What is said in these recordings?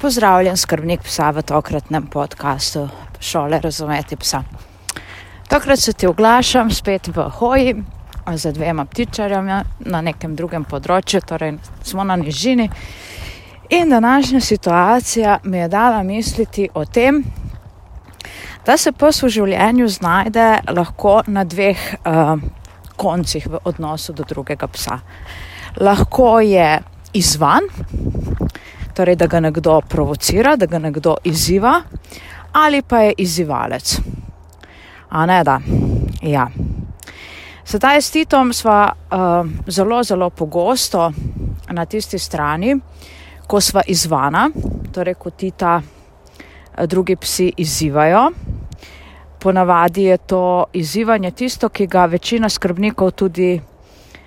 Pozdravljen, skrbnik psa v tokratnem podkastu Šole razumeti psa. Tokrat se ti oglašam spet v hoji z dvema ptičarjama na nekem drugem področju, torej smo na nižini. In današnja situacija mi je dala misliti o tem, da se pes v življenju znajde lahko na dveh uh, koncih v odnosu do drugega psa. Lahko je izvan, torej da ga nekdo provocira, da ga nekdo izziva, ali pa je izzivalec. A ne da. Ja. Sedaj s Titom smo uh, zelo, zelo pogosto na tisti strani, ko smo izvana, torej ko Tita uh, drugi psi izzivajo. Ponavadi je to izzivanje tisto, ki ga večina skrbnikov tudi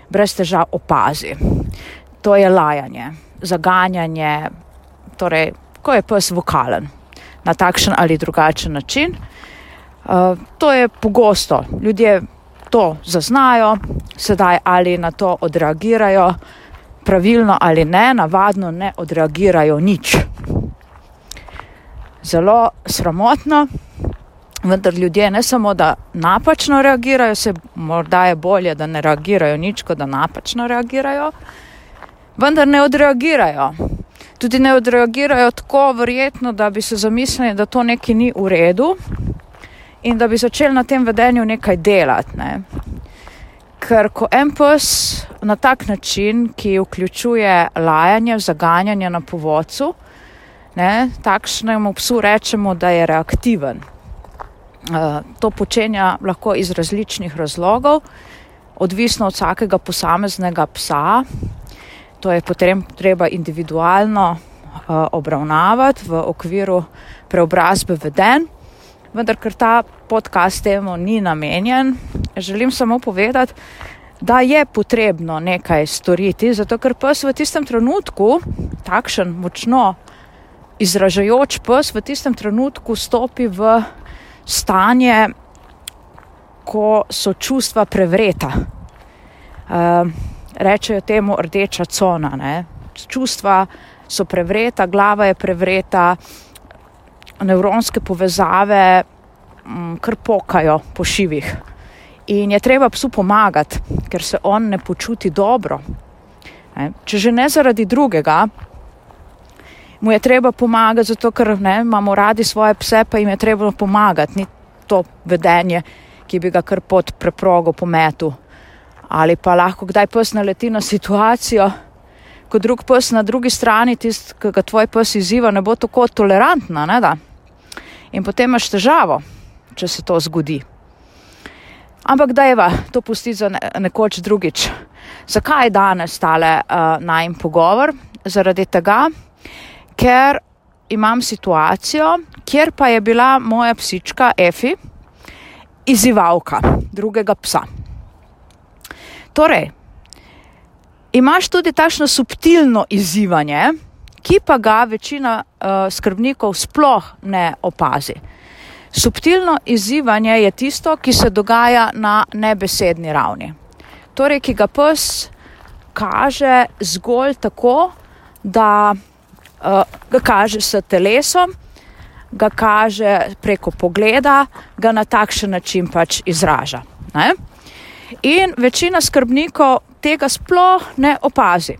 brez težav opazi. To je lajanje, zaganjanje, torej, ko je pes vokalen na takšen ali drugačen način. Uh, to je pogosto, ljudje to zaznajo, sedaj ali na to odreagirajo, pravilno ali ne, navadno ne odreagirajo nič. Zelo sramotno, vendar ljudje ne samo, da napačno reagirajo, se morda je bolje, da ne reagirajo nič, kot da napačno reagirajo, vendar ne odreagirajo. Tudi ne odreagirajo tako verjetno, da bi se zamislili, da to nekaj ni v redu in da bi začeli na tem vedenju nekaj delati. Ne. Ker ko en pes na tak način, ki vključuje lajanje, zaganjanje na povodcu, ne, takšnemu psu rečemo, da je reaktiven. Uh, to počenja lahko iz različnih razlogov, odvisno od vsakega posameznega psa, to je potem treba individualno uh, obravnavati v okviru preobrazbe veden. Vendar, ker ta podcast temu ni namenjen, želim samo povedati, da je potrebno nekaj storiti, zato ker pes v tistem trenutku, takšen močno izražajoč pes, v tistem trenutku stopi v stanje, ko so čustva prevreta. Uh, rečejo temu rdeča cona. Ne? Čustva so prevreta, glava je prevreta, nevronske povezave m, mm, kar pokajo po šivih. In je treba psu pomagati, ker se on ne počuti dobro. Ne? Če že ne zaradi drugega, mu je treba pomagati, zato ker ne, imamo radi svoje pse, pa jim je treba pomagati. Ni to vedenje, ki bi ga kar pod preprogo pometu ali pa lahko kdaj pes naleti na situacijo, ko drug pes na drugi strani, tisti, ki ga tvoj pes izziva, ne bo tako tolerantna. Ne, In potem imaš težavo, če se to zgodi. Ampak da je va, to pusti za nekoč drugič. Zakaj je danes tale uh, najm pogovor? Zaradi tega, ker imam situacijo, kjer pa je bila moja psička Efi izzivalka drugega psa. Torej, imaš tudi takšno subtilno izzivanje, ki pa ga večina uh, skrbnikov sploh ne opazi. Subtilno izzivanje je tisto, ki se dogaja na nebesedni ravni. Torej, ki ga pes kaže zgolj tako, da uh, ga kaže s telesom, ga kaže preko pogleda, ga na takšen način pač izraža. Ne? In večina skrbnikov tega sploh ne opazi.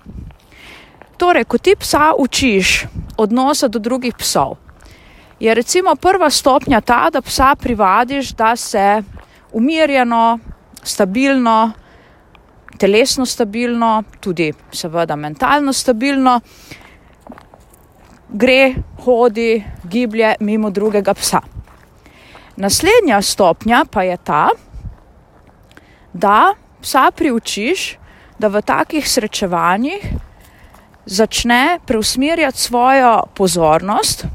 Torej, ko ti psa učiš odnosa do drugih psov, je recimo prva stopnja ta, da psa privadiš, da se umirjeno, stabilno, telesno stabilno, tudi seveda mentalno stabilno gre, hodi, giblje mimo drugega psa. Naslednja stopnja pa je ta, da psa priučiš, da v takih srečevanjih začne preusmerjati svojo pozornost,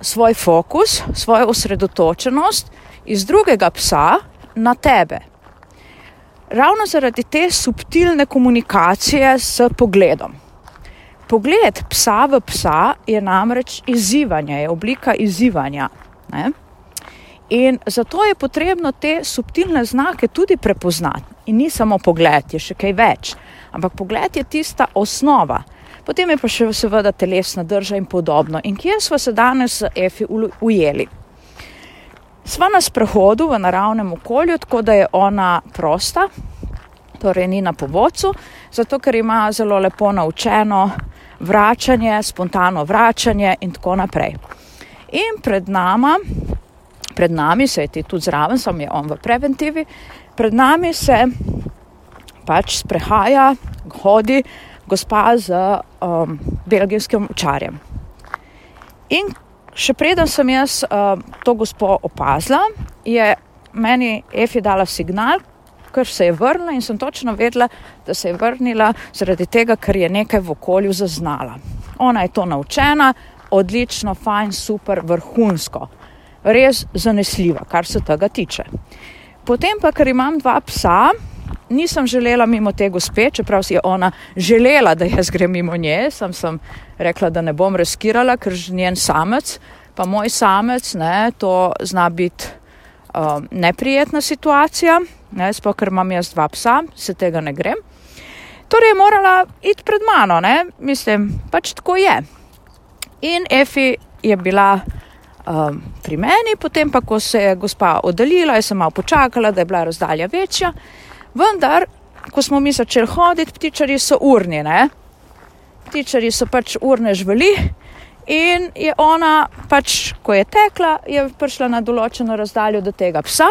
svoj fokus, svojo osredotočenost iz drugega psa na tebe. Ravno zaradi te subtilne komunikacije s pogledom. Pogled psa v psa je namreč izzivanje, je oblika izzivanja. Ne? In zato je potrebno te subtilne znake tudi prepoznati. In ni samo pogled, je še kaj več. Ampak pogled je tista osnova. potem je pa še seveda telesna drža in podobno. In kje smo se danes z Efi ujeli? Sva na sprehodu v naravnem okolju, tako da je ona prosta, torej ni na povodcu, zato ker ima zelo lepo naučeno vračanje, spontano vračanje in tako naprej. In pred nama, pred nami se je tudi zraven, sem je on v preventivi, pred nami se pač sprehaja, hodi gospa z um, belgijskim učarjem. In še preden sem jaz uh, to gospo opazila, je meni Efi dala signal, ker se je vrnila in sem točno vedela, da se je vrnila zaradi tega, ker je nekaj v okolju zaznala. Ona je to naučena, odlično, fajn, super, vrhunsko, res zanesljiva, kar se tega tiče. Potem pa, ker imam dva psa, nisem želela mimo te gospe, čeprav si je ona želela, da jaz grem mimo nje, sem, sem rekla, da ne bom riskirala, ker že njen samec, pa moj samec, ne, to zna biti um, neprijetna situacija, ne, sploh ker imam jaz dva psa, se tega ne grem. Torej je morala iti pred mano, ne, mislim, pač tako je. In Efi je bila um, pri meni, potem pa, ko se je gospa oddaljila, jaz sem malo počakala, da je bila razdalja večja. Vendar, ko smo mi začeli hoditi, ptičari so urni, ne? ptičari so pač urne žvali. In je ona, pač, ko je tekla, je prišla na določeno razdaljo do tega psa,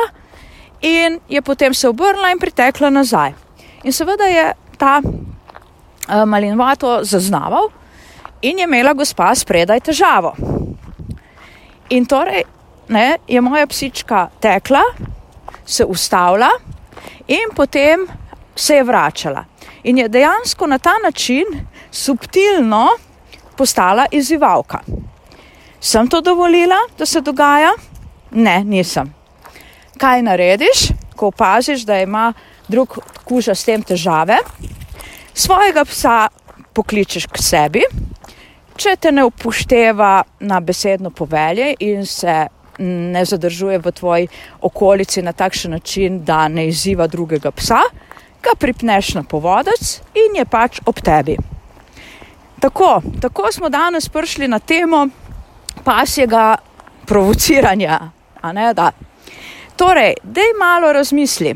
in je potem se obrnila in pritekla nazaj. In seveda je ta uh, malinvato zaznaval, in je imela gospa spredaj težavo. In torej ne, je moja psička tekla, se ustavila in potem se je vračala. In je dejansko na ta način subtilno postala izzivalka. Sem to dovolila, da se dogaja? Ne, nisem. Kaj narediš, ko opaziš, da ima drug kuža s tem težave? Svojega psa pokličeš k sebi, če te ne upošteva na besedno povelje in se ne zadržuje v tvoji okolici na takšen način, da ne izziva drugega psa, ga pripneš na povodec in je pač ob tebi. Tako, tako smo danes prišli na temo pasjega provociranja. Ne, da. Torej, dej malo razmisli.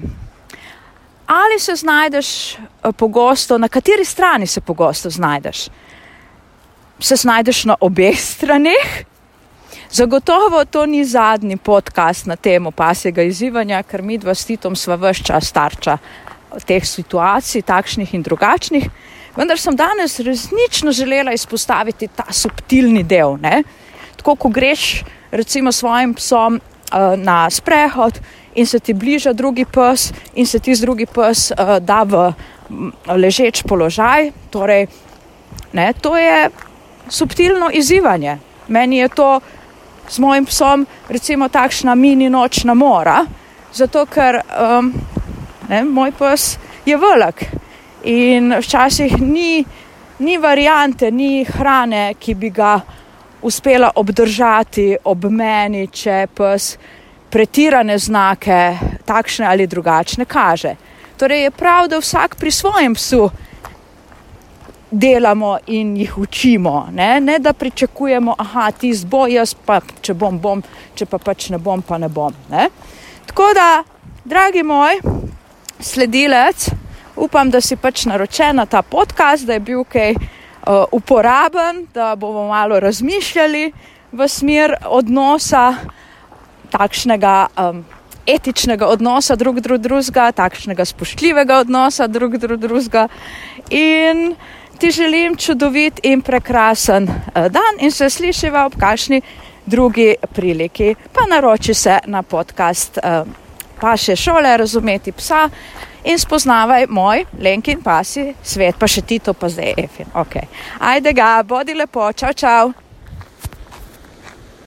Ali se znajdeš eh, pogosto, na kateri strani se pogosto znajdeš? Se znajdeš na obeh straneh Zagotovo to ni zadnji podcast na temo pasjega izzivanja, ker mi dva s Titom sva vse čas starča teh situacij, takšnih in drugačnih. Vendar sem danes resnično želela izpostaviti ta subtilni del. Ne? Tako, ko greš recimo svojim psom uh, na sprehod in se ti bliža drugi pes in se ti z drugi pes uh, da v ležeč položaj, torej, ne, to je subtilno izzivanje. Meni je to s mojim psom, recimo, takšna mini nočna mora, zato ker um, ne, moj pes je velik in včasih ni, ni variante, ni hrane, ki bi ga uspela obdržati ob meni, če pes pretirane znake, takšne ali drugačne, kaže. Torej je prav, da vsak pri svojem psu delamo in jih učimo. Ne, ne da pričakujemo, da ti zbo, jaz pa če bom, bom, če pa pač ne bom, pa ne bom. Ne. Tako da, dragi moj sledilec, upam, da si pač naročen na ta podcast, da je bil kaj uh, uporaben, da bomo malo razmišljali v smer odnosa takšnega. Um, Etičnega odnosa drug do drugega, takšnega spoštljivega odnosa drug do drugega. In ti želim čudovit in prekrasen eh, dan in se slišiva ob kakšni drugi priliki. Pa naroči se na podcast eh, pa še šole razumeti psa in spoznavaj moj Lenkin pasi svet, pa še Tito, pa zdaj Efin. Okay. Ajde ga, bodi lepo, čau, čau.